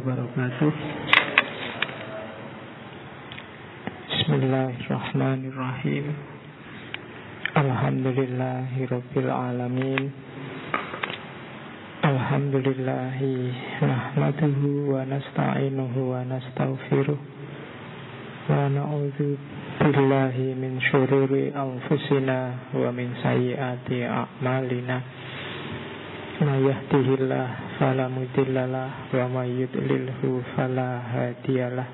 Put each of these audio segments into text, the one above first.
Wabarakatuh. Bismillahirrahmanirrahim. Alhamdulillahi Alamin. Alhamdulillahi Nahmaduhu wa nasta'inuhu wa nasta'ufiruh. Wa na'udhu billahi min syururi anfusina Wa min sayyati a'malina Mayahdihillah falamudillalah Wa mayudlilhu falahadiyalah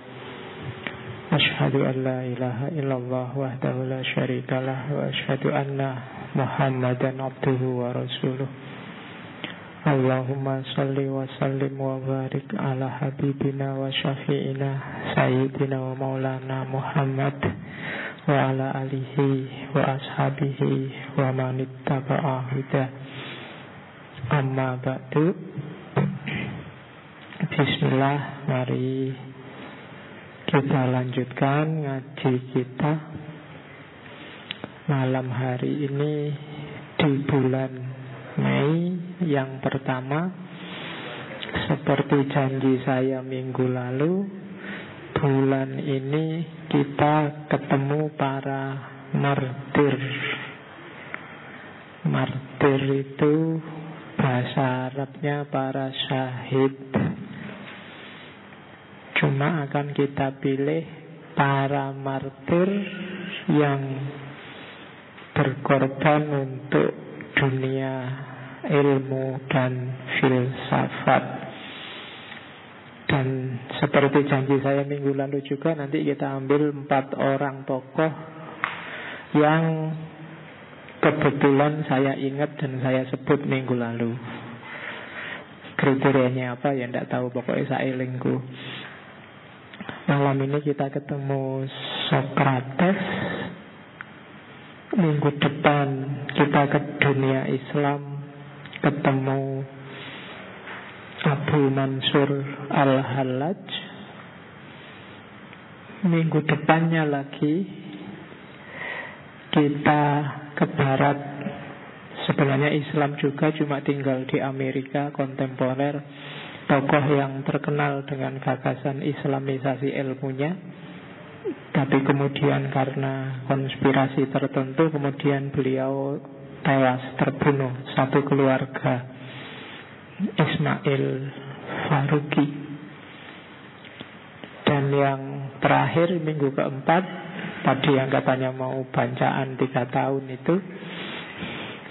Ashadu an la illallah wahdahu la syarikalah anna muhammadan abduhu wa rasuluh. Allahumma salli ala habibina wa Sayyidina maulana muhammad Wa ala wa ashabihi wa manit taba'ahidah Amma ba'du. Bismillah Mari kita lanjutkan ngaji kita Malam hari ini Di bulan Mei Yang pertama. Seperti janji saya minggu lalu Bulan ini kita ketemu para martir. Martir itu Bahasa Arabnya para syahid. Cuma akan kita pilih para martir yang berkorban untuk dunia ilmu dan filsafat. Dan seperti janji saya minggu lalu juga nanti kita ambil empat orang tokoh yang Kebetulan saya ingat dan saya sebut minggu lalu. Kriterianya apa ya tidak tahu. Pokoknya saya lingku. Malam ini kita ketemu Socrates. Minggu depan kita ke dunia Islam Ketemu Abu Mansur Al-Hallaj. Minggu depannya lagi Kita ke barat. Sebenarnya Islam juga cuma tinggal di Amerika kontemporer Tokoh yang terkenal dengan gagasan islamisasi ilmunya. Tapi kemudian karena konspirasi tertentu Kemudian beliau tewas terbunuh Satu keluarga Ismail Faruqi. Dan yang terakhir minggu keempat Tadi yang katanya mau bancaan tiga tahun itu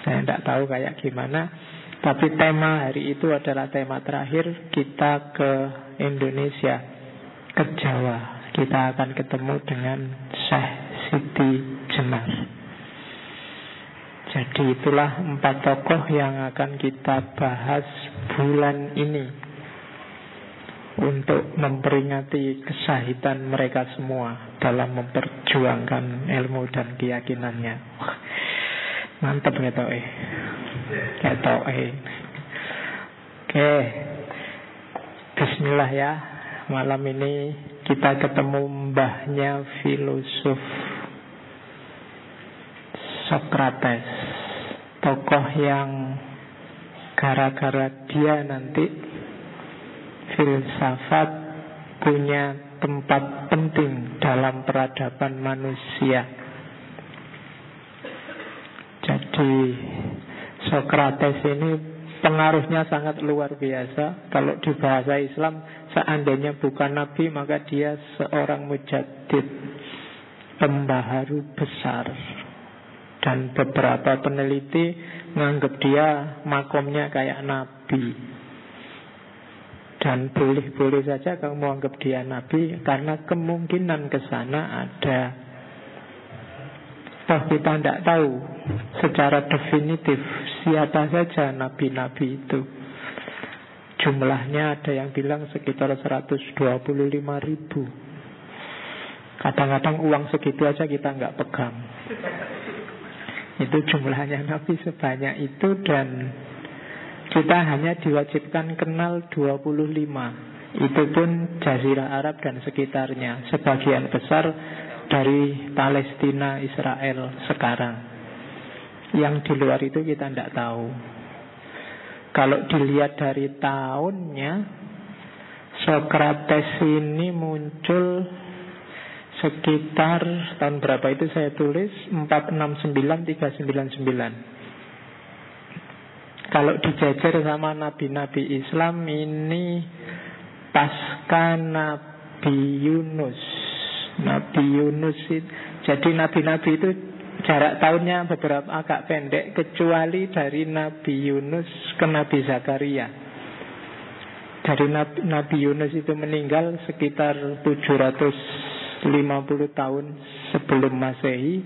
Saya tidak tahu kayak gimana. Tapi tema hari itu adalah tema terakhir Kita ke Indonesia Ke Jawa. Kita akan ketemu dengan Syekh Siti Jenar Jadi itulah empat tokoh yang akan kita bahas bulan ini untuk memperingati kesahitan mereka semua dalam memperjuangkan ilmu dan keyakinannya. Mantap gitu eh. Gitu eh. Oke. Bismillah ya. Malam ini kita ketemu mbahnya filosof Socrates. Tokoh yang gara-gara dia nanti filsafat punya tempat penting dalam peradaban manusia. Jadi Socrates ini pengaruhnya sangat luar biasa. Kalau di bahasa Islam, seandainya bukan nabi, maka dia seorang mujadid, pembaharu besar. Dan beberapa peneliti menganggap dia makomnya kayak nabi. Dan boleh-boleh saja kamu menganggap dia nabi Karena kemungkinan ke sana ada. Toh kita tidak tahu secara definitif siapa saja nabi-nabi itu. Jumlahnya ada yang bilang sekitar 125 ribu. Kadang-kadang uang segitu aja kita nggak pegang. Itu jumlahnya nabi sebanyak itu dan kita hanya diwajibkan kenal 25 Itu pun Jazirah Arab dan sekitarnya. Sebagian besar dari Palestina, Israel sekarang. Yang di luar itu kita tidak tahu. Kalau dilihat dari tahunnya, Sokrates ini muncul sekitar tahun berapa itu saya tulis? 469 399 kalau dijajar sama nabi-nabi Islam ini pasca Nabi Yunus. Nabi Yunus itu, jadi nabi-nabi itu jarak tahunnya beberapa agak pendek kecuali dari Nabi Yunus ke Nabi Zakaria. Dari Nabi, Nabi Yunus itu meninggal sekitar 700 50 tahun sebelum Masehi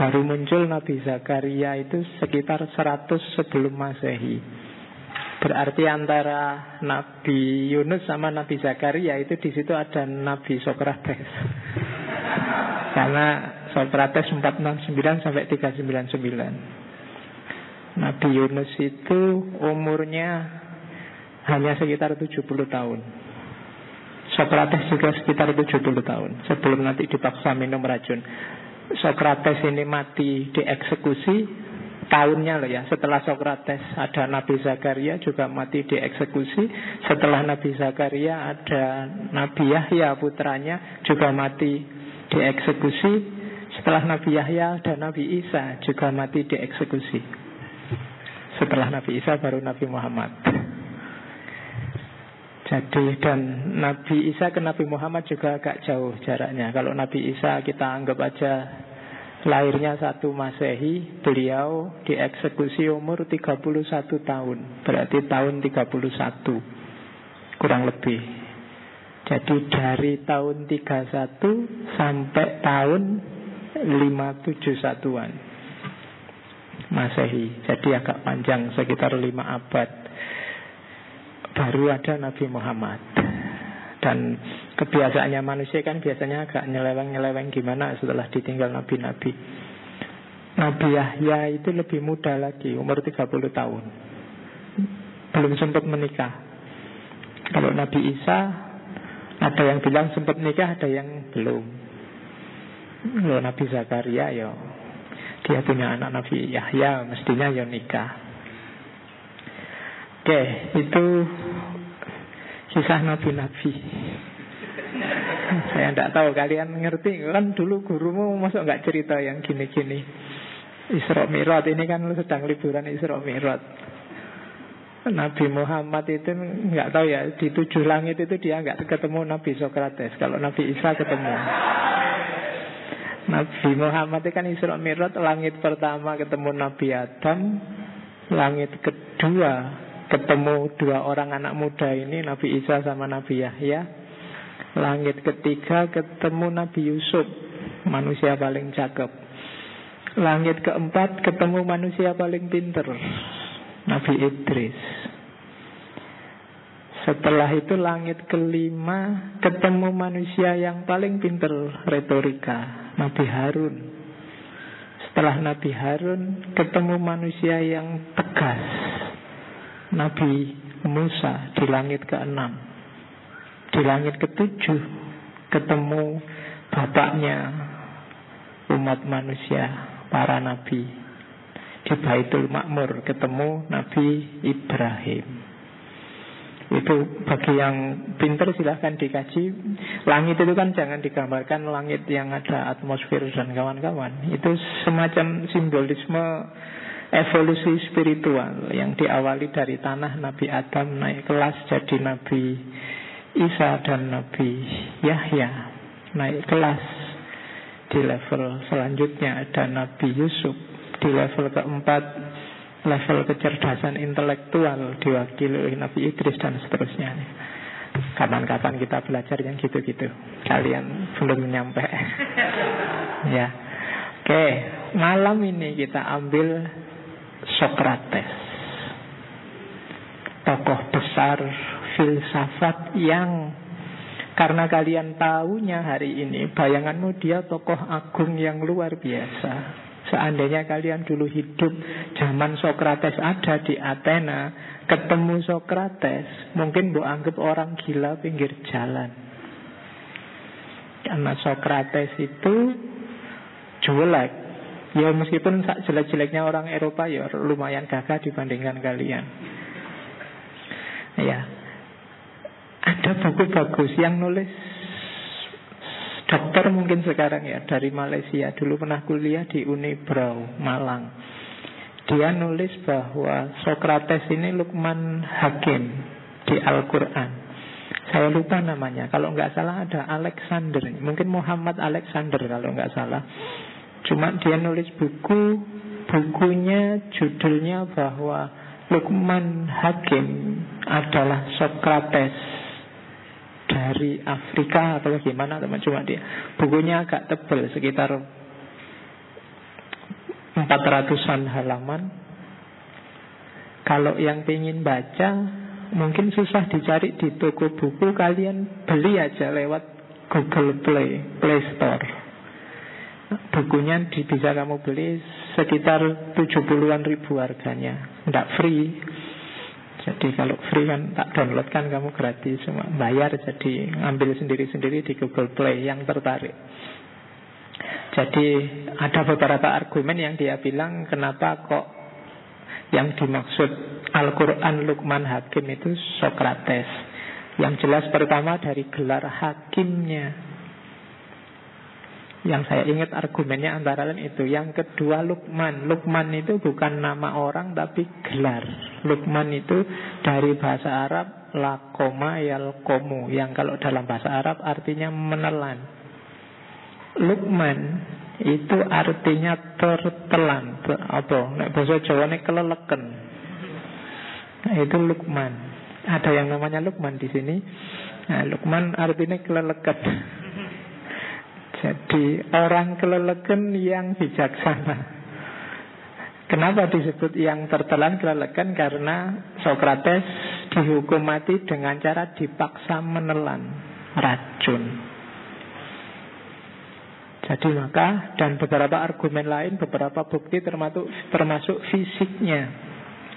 baru muncul Nabi Zakaria itu sekitar 100 sebelum Masehi. Berarti antara Nabi Yunus sama Nabi Zakaria itu di situ ada Nabi Sokrates. Karena Sokrates 469 sampai 399. Nabi Yunus itu umurnya hanya sekitar 70 tahun. Sokrates juga sekitar 70 tahun sebelum nanti dipaksa minum racun. Sokrates ini mati dieksekusi tahunnya loh ya. Setelah Sokrates ada Nabi Zakaria juga mati dieksekusi. Setelah Nabi Zakaria ada Nabi Yahya putranya juga mati dieksekusi. Setelah Nabi Yahya ada Nabi Isa juga mati dieksekusi. Setelah Nabi Isa baru Nabi Muhammad. Jadi dan Nabi Isa ke Nabi Muhammad juga agak jauh jaraknya. Kalau Nabi Isa kita anggap aja lahirnya satu Masehi, beliau dieksekusi umur 31 tahun. Berarti tahun 31 kurang lebih. Jadi dari tahun 31 sampai tahun 571-an Masehi. Jadi agak panjang sekitar 5 abad baru ada Nabi Muhammad. Dan kebiasaannya manusia kan biasanya agak nyeleweng-nyeleweng gimana setelah ditinggal nabi-nabi. Nabi Yahya itu lebih muda lagi, umur 30 tahun. Belum sempat menikah. Kalau Nabi Isa ada yang bilang sempat nikah, ada yang belum. Kalau Nabi Zakaria ya dia punya anak Nabi Yahya, mestinya ya nikah. Oke, itu kisah nabi-nabi. Saya tidak tahu kalian ngerti kan dulu gurumu masuk nggak cerita yang gini-gini. Isra Mi'raj ini kan sedang liburan Isra Mi'raj. Nabi Muhammad itu nggak tahu ya di tujuh langit itu dia nggak ketemu Nabi Sokrates. Kalau Nabi Isa ketemu. Nabi Muhammad itu kan Isra Mi'raj langit pertama ketemu Nabi Adam, langit kedua ketemu dua orang anak muda ini Nabi Isa sama Nabi Yahya. Langit ketiga ketemu Nabi Yusuf manusia paling cakep. Langit keempat ketemu manusia paling pinter Nabi Idris. Setelah itu langit kelima ketemu manusia yang paling pinter retorika Nabi Harun. Setelah Nabi Harun ketemu manusia yang tegas Nabi Musa di langit ke-6 Di langit ke-7 Ketemu bapaknya umat manusia Para nabi. Di Baitul Makmur Ketemu Nabi Ibrahim. Itu bagi yang pinter silahkan dikaji. Langit itu kan jangan digambarkan langit yang ada atmosfer dan kawan-kawan. Itu semacam simbolisme evolusi spiritual yang diawali dari tanah Nabi Adam naik kelas jadi Nabi Isa dan Nabi Yahya naik kelas di level selanjutnya ada Nabi Yusuf di level keempat level kecerdasan intelektual diwakili oleh Nabi Idris dan seterusnya. Kapan-kapan kita belajar yang gitu-gitu. Kalian belum nyampe. Ya. Oke malam ini kita ambil Sokrates Tokoh besar filsafat yang Karena kalian tahunya hari ini Bayanganmu dia tokoh agung yang luar biasa. Seandainya kalian dulu hidup Zaman Sokrates ada di Athena Ketemu Sokrates Mungkin bu anggap orang gila pinggir jalan. Karena Sokrates itu Jelek Ya meskipun jelek-jeleknya orang Eropa ya lumayan gagah dibandingkan kalian. Ya. Ada buku bagus yang nulis dokter mungkin sekarang ya dari Malaysia dulu pernah kuliah di Unibrau Malang. Dia nulis bahwa Sokrates ini Lukman Hakim di Al-Quran. Saya lupa namanya. Kalau nggak salah ada Alexander. Mungkin Muhammad Alexander kalau nggak salah. Cuma dia nulis buku, bukunya judulnya bahwa Lukman Hakim adalah Sokrates dari Afrika atau gimana teman cuma dia bukunya agak tebal sekitar 400-an halaman. Kalau yang ingin baca mungkin susah dicari di toko buku. Kalian beli aja lewat Google Play Play Store bukunya bisa kamu beli sekitar 70-an ribu harganya. Tidak free. Jadi kalau free kan tak download kan kamu gratis. Cuma bayar jadi ambil sendiri-sendiri di Google Play yang tertarik. Jadi ada beberapa argumen yang dia bilang kenapa kok yang dimaksud Al-Quran Luqman Hakim itu Sokrates Yang jelas pertama dari gelar hakimnya yang saya ingat argumennya antara lain itu. Yang kedua Lukman. Lukman itu bukan nama orang tapi gelar. Lukman itu dari bahasa Arab lakoma yalkomu. Yang kalau dalam bahasa Arab artinya menelan. Lukman itu artinya tertelan. Apa? Nek bahasa Jawa ini keleleken. Nah, itu Lukman. Ada yang namanya Lukman di sini. Nah, Lukman artinya keleleken. Jadi orang keleleken yang bijaksana. Kenapa disebut yang tertelan keleleken? Karena Sokrates dihukum mati dengan cara dipaksa menelan racun. Jadi maka dan beberapa argumen lain, beberapa bukti termasuk termasuk fisiknya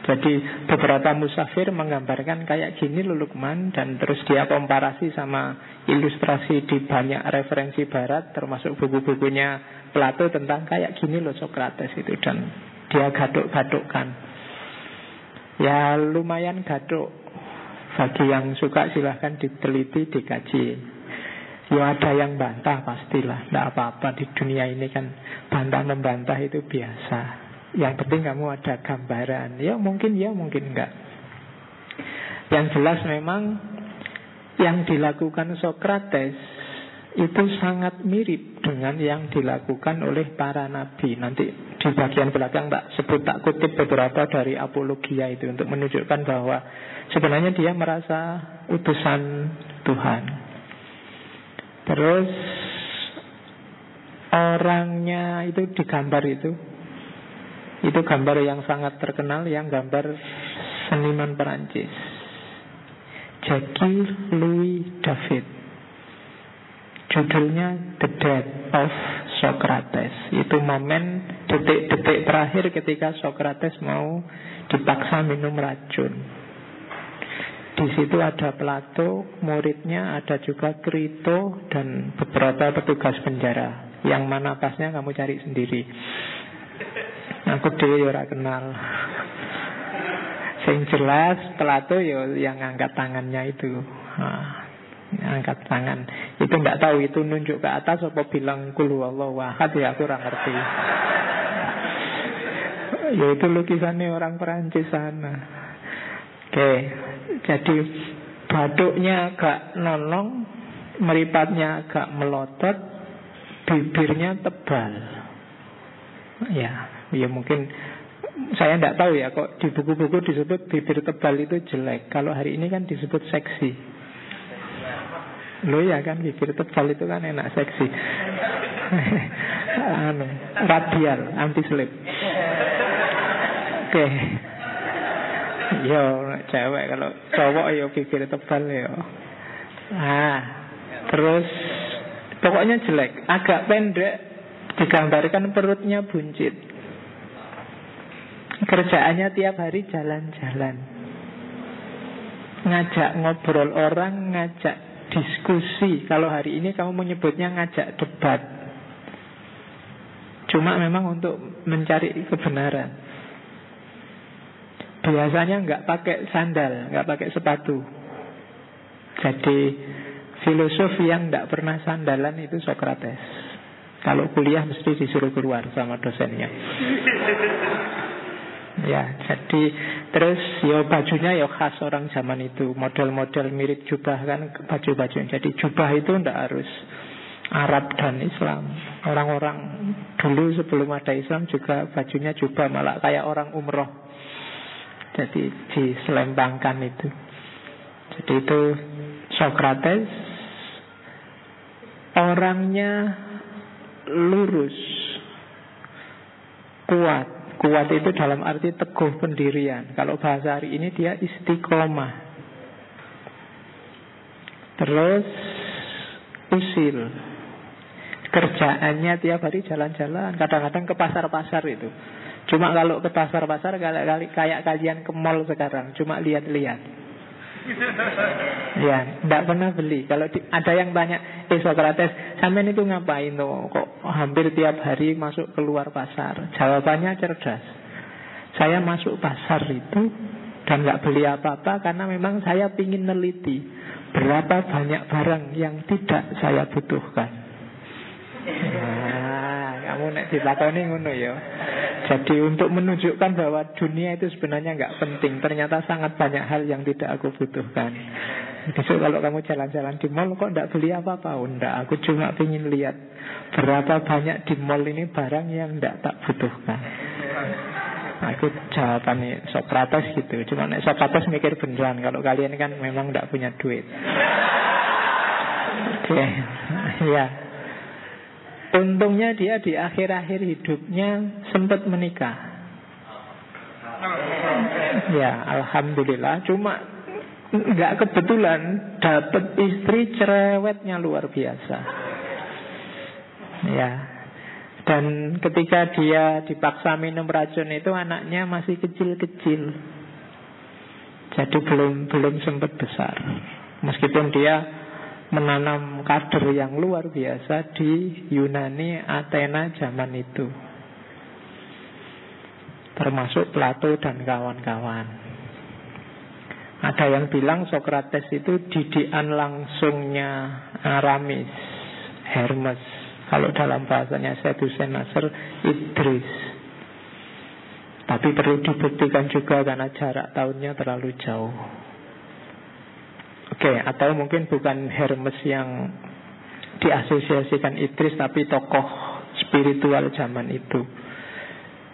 jadi beberapa musafir menggambarkan kayak gini Lukman dan terus dia komparasi sama ilustrasi di banyak referensi barat termasuk buku-bukunya Plato tentang kayak gini loh Socrates itu dan dia gaduk-gadukkan. Ya lumayan gaduk. Bagi yang suka silahkan diteliti, dikaji. Ya ada yang bantah pastilah, tidak apa-apa di dunia ini kan bantah membantah itu biasa. Yang penting kamu ada gambaran. Ya mungkin ya, mungkin enggak. Yang jelas memang yang dilakukan Sokrates itu sangat mirip dengan yang dilakukan oleh para nabi. Nanti di bagian belakang tak sebut tak kutip beberapa dari apologia itu untuk menunjukkan bahwa sebenarnya dia merasa utusan Tuhan. Terus orangnya itu digambar itu itu gambar yang sangat terkenal yang gambar seniman Perancis. Jackie Louis David. Judulnya The Death of Socrates. Itu momen detik-detik terakhir ketika Socrates mau dipaksa minum racun. Di situ ada Plato, muridnya ada juga Krito dan beberapa petugas penjara. Yang mana pasnya kamu cari sendiri. Aku dhewe ya ora kenal. Sing jelas Plato ya yang angkat tangannya itu. Nah, angkat tangan. Itu nggak tahu itu nunjuk ke atas apa bilang kulu Allah wahad ya aku ora ngerti. ya itu lukisannya orang Perancis sana. Oke, jadi baduknya agak nolong, meripatnya agak melotot, bibirnya tebal. Ya, Ya mungkin saya tidak tahu ya kok di buku-buku disebut bibir tebal itu jelek. Kalau hari ini kan disebut seksi. Lo ya kan bibir tebal itu kan enak seksi. anu, radial, anti slip. Oke. Okay. Yo, cewek kalau cowok yo bibir tebal yo. Ah, terus pokoknya jelek, agak pendek, digambarkan perutnya buncit. Kerjaannya tiap hari jalan-jalan Ngajak ngobrol orang Ngajak diskusi Kalau hari ini kamu menyebutnya ngajak debat Cuma memang untuk mencari kebenaran biasanya nggak pakai sandal, nggak pakai sepatu. Jadi filosof yang nggak pernah sandalan itu Socrates. Kalau kuliah mesti disuruh keluar sama dosennya. Ya, jadi terus ya bajunya ya khas orang zaman itu, model-model mirip jubah kan baju-baju. Jadi jubah itu ndak harus Arab dan Islam. Orang-orang dulu sebelum ada Islam juga bajunya jubah malah kayak orang umroh. Jadi diselempangkan itu. Jadi itu Socrates orangnya lurus, kuat. Kuat itu dalam arti teguh pendirian. Kalau bahasa hari ini dia istiqomah. Terus usil. Kerjaannya tiap hari jalan-jalan, kadang-kadang ke pasar-pasar itu. Cuma kalau ke pasar-pasar kayak kalian ke mall sekarang, cuma lihat-lihat. ya, tidak pernah beli. Kalau di, ada yang tanya, eh Socrates, sampean itu ngapain tuh? Kok hampir tiap hari masuk keluar pasar? Jawabannya cerdas. Saya masuk pasar itu dan nggak beli apa-apa karena memang saya ingin neliti berapa banyak barang yang tidak saya butuhkan. Nah, kamu nek dilakoni ngono ya. Jadi untuk menunjukkan bahwa dunia itu sebenarnya nggak penting Ternyata sangat banyak hal yang tidak aku butuhkan Besok kalau kamu jalan-jalan di mall Kok tidak beli apa-apa? Oh enggak, aku cuma ingin lihat Berapa banyak di mall ini barang yang tidak tak butuhkan Aku jawabannya Socrates gitu Cuma nek Socrates mikir beneran Kalau kalian kan memang tidak punya duit Oke, okay. ya Untungnya dia di akhir-akhir hidupnya sempat menikah. Ya, alhamdulillah. Cuma nggak kebetulan dapat istri cerewetnya luar biasa. Ya. Dan ketika dia dipaksa minum racun itu anaknya masih kecil-kecil. Jadi belum belum sempat besar. Meskipun dia menanam kader yang luar biasa di Yunani Athena zaman itu. Termasuk Plato dan kawan-kawan. Ada yang bilang Sokrates itu didikan langsungnya Aramis, Hermes. Kalau dalam bahasanya Sedusen Nasr, Idris. Tapi perlu dibuktikan juga karena jarak tahunnya terlalu jauh. Oke, atau mungkin bukan Hermes yang diasosiasikan Idris tapi tokoh spiritual zaman itu.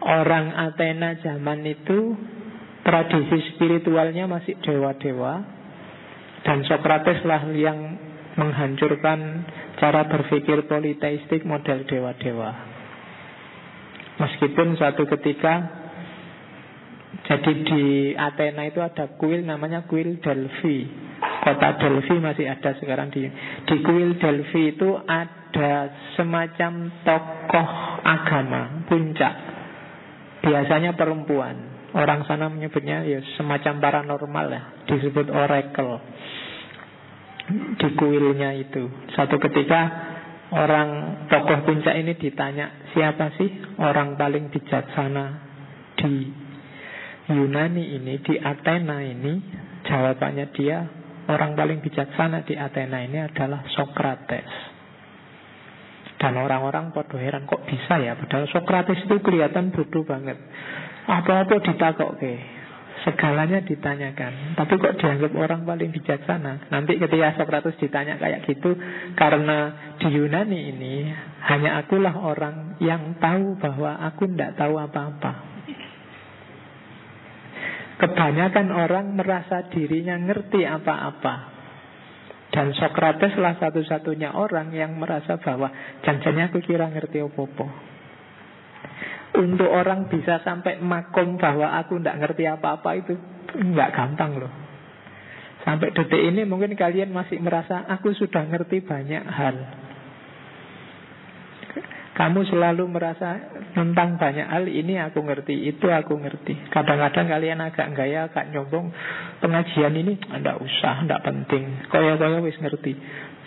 Orang Athena zaman itu tradisi spiritualnya masih dewa-dewa dan Socrates lah yang menghancurkan cara berpikir politeistik model dewa-dewa. Meskipun suatu ketika jadi di Athena itu ada kuil namanya kuil Delphi Kota Delphi masih ada sekarang di di kuil Delphi itu ada semacam tokoh agama puncak. Biasanya perempuan. Orang sana menyebutnya ya semacam paranormal ya, disebut oracle. Di kuilnya itu. Satu ketika orang tokoh puncak ini ditanya, siapa sih orang paling bijaksana di Yunani ini, di Athena ini? Jawabannya dia Orang paling bijaksana di Athena ini adalah Socrates. Dan orang-orang podo heran kok bisa ya? Padahal Socrates itu kelihatan bodoh banget. Apa-apa ditakok ke Segalanya ditanyakan. Tapi kok dianggap orang paling bijaksana? Nanti ketika Socrates ditanya kayak gitu Karena di Yunani ini Hanya akulah orang yang tahu bahwa aku tidak tahu apa-apa Kebanyakan orang merasa dirinya ngerti apa-apa. Dan Socrates lah satu-satunya orang yang merasa bahwa janjinya aku kira ngerti apa-apa. Untuk orang bisa sampai makom bahwa aku tidak ngerti apa-apa itu nggak gampang loh. Sampai detik ini mungkin kalian masih merasa aku sudah ngerti banyak hal. Kamu selalu merasa tentang banyak hal ini aku ngerti, itu aku ngerti. Kadang-kadang kalian agak gaya, agak nyombong pengajian ini anda usah, anda penting. Kaya-kaya wis ngerti.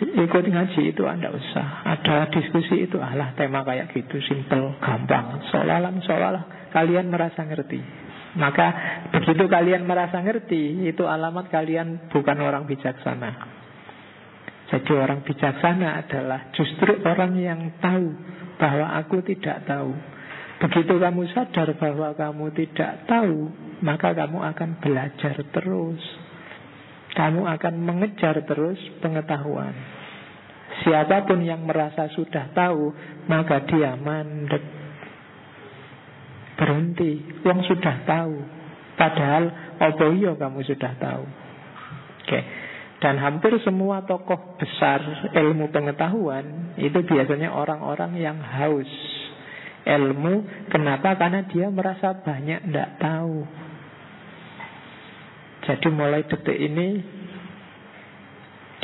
Ikut ngaji itu anda usah. Ada diskusi itu alah tema kayak gitu, simple, gampang. Seolah-olah, seolah kalian merasa ngerti. Maka begitu kalian merasa ngerti, itu alamat kalian bukan orang bijaksana. Jadi orang bijaksana adalah justru orang yang tahu bahwa aku tidak tahu. Begitu kamu sadar bahwa kamu tidak tahu, maka kamu akan belajar terus. Kamu akan mengejar terus pengetahuan. Siapa pun yang merasa sudah tahu, maka dia mandek. Berhenti, wong sudah tahu. Padahal iya kamu sudah tahu. Oke. Dan hampir semua tokoh besar ilmu pengetahuan itu biasanya orang-orang yang haus ilmu. Kenapa? Karena dia merasa banyak tidak tahu. Jadi mulai detik ini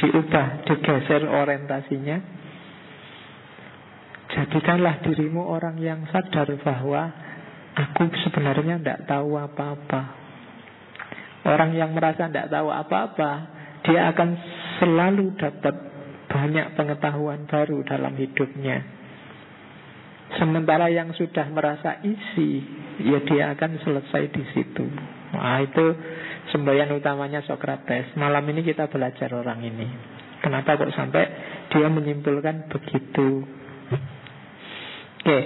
diubah, digeser orientasinya. Jadikanlah dirimu orang yang sadar bahwa aku sebenarnya tidak tahu apa-apa. Orang yang merasa tidak tahu apa-apa, dia akan selalu dapat banyak pengetahuan baru dalam hidupnya. Sementara yang sudah merasa isi, ya dia akan selesai di situ. Nah, itu semboyan utamanya Socrates. Malam ini kita belajar orang ini. Kenapa kok sampai dia menyimpulkan begitu? Oke,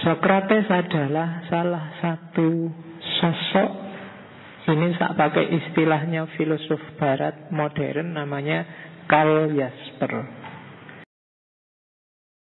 Socrates adalah salah satu sosok ini tak pakai istilahnya filosof barat modern namanya Karl Jasper.